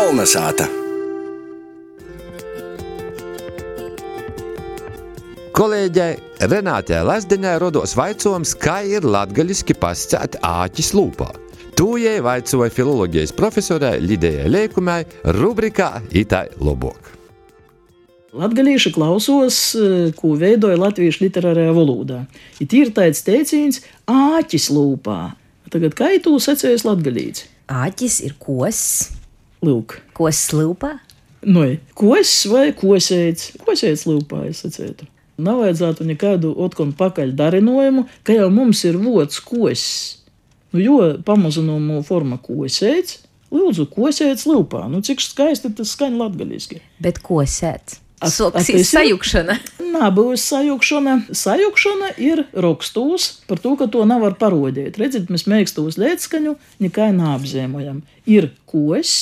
Kolnesāta! Kolēģei Renātē Lazdiņai rodos vaicojums, kā ir latgaļiski pascēt āķis lūpā. Tūjai vaicoja filoloģijas profesorai Lidijai Leikumai rubrikā Itai Lobok. Latviešu klausos, eh, ko veidoja latviešu literārajā valodā. It ir tāds teiciens, āķis lūpā. Tagad kā tu secējies latgalīts? Āķis ir kos, Lūk, kos slūpā. nu, kos vai kosēts? Kosēts lūpā, es secētu. Nav vajadzētu nekādu otkonu pakaļ darinojumu, ka jau mums ir vots kos. Nu, jo pamazinājumu forma kosēts, lūdzu, kosēts lūpā. Nu, cik skaisti tas skan latgaliski. Bet kosēt? A- a Soks ir ir- bijusi sajukšana. Sajukšana ir rakstos par to, ka to nevar parodīt. Redziet, mēs mēgstos līdzskaņu nekā neapzīmējam. Ir kos,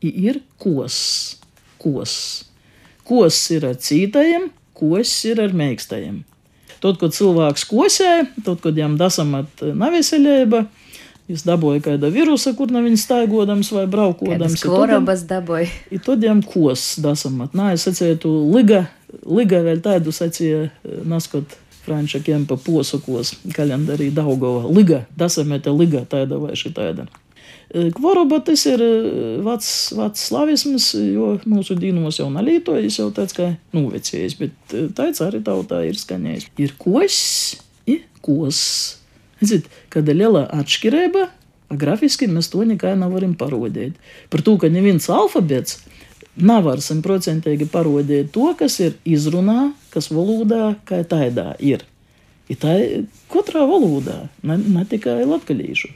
ir kos. Kos. Kos ir ar cītajiem, kos ir ar mēgstajiem. Tad, kad cilvēks kosē, tad, kad jām dasamat neveselība, Jūs dabūjāt kādu virusu, kur nav viņa staigodams vai braukodams. Kādas korobas dabūja. I tādiem kos dasamat. Nā, es sacītu, liga, liga vēl tādu sacīja, naskot Franča Kempa posakos, kalendārī Daugova. Liga, dasamete liga tāda vai šī tāda. Kvoroba tas ir eh, vecs, vecs slavisms, jo mūsu dīnos jau nalītojas, jau tāds kā novecējis, bet eh, tāds arī tautā ir skaņējis. Ir kos, ir kos. Ziniet, kāda liela atšķirība, grafiski mēs to nekā nevaram parodīt. Par to, ka neviens alfabets nevar simtprocentīgi parodīt to, kas ir izrunā, kas valodā, kā tādā ir. Ir tā katrā valodā, ne, ne tikai latgalīšu.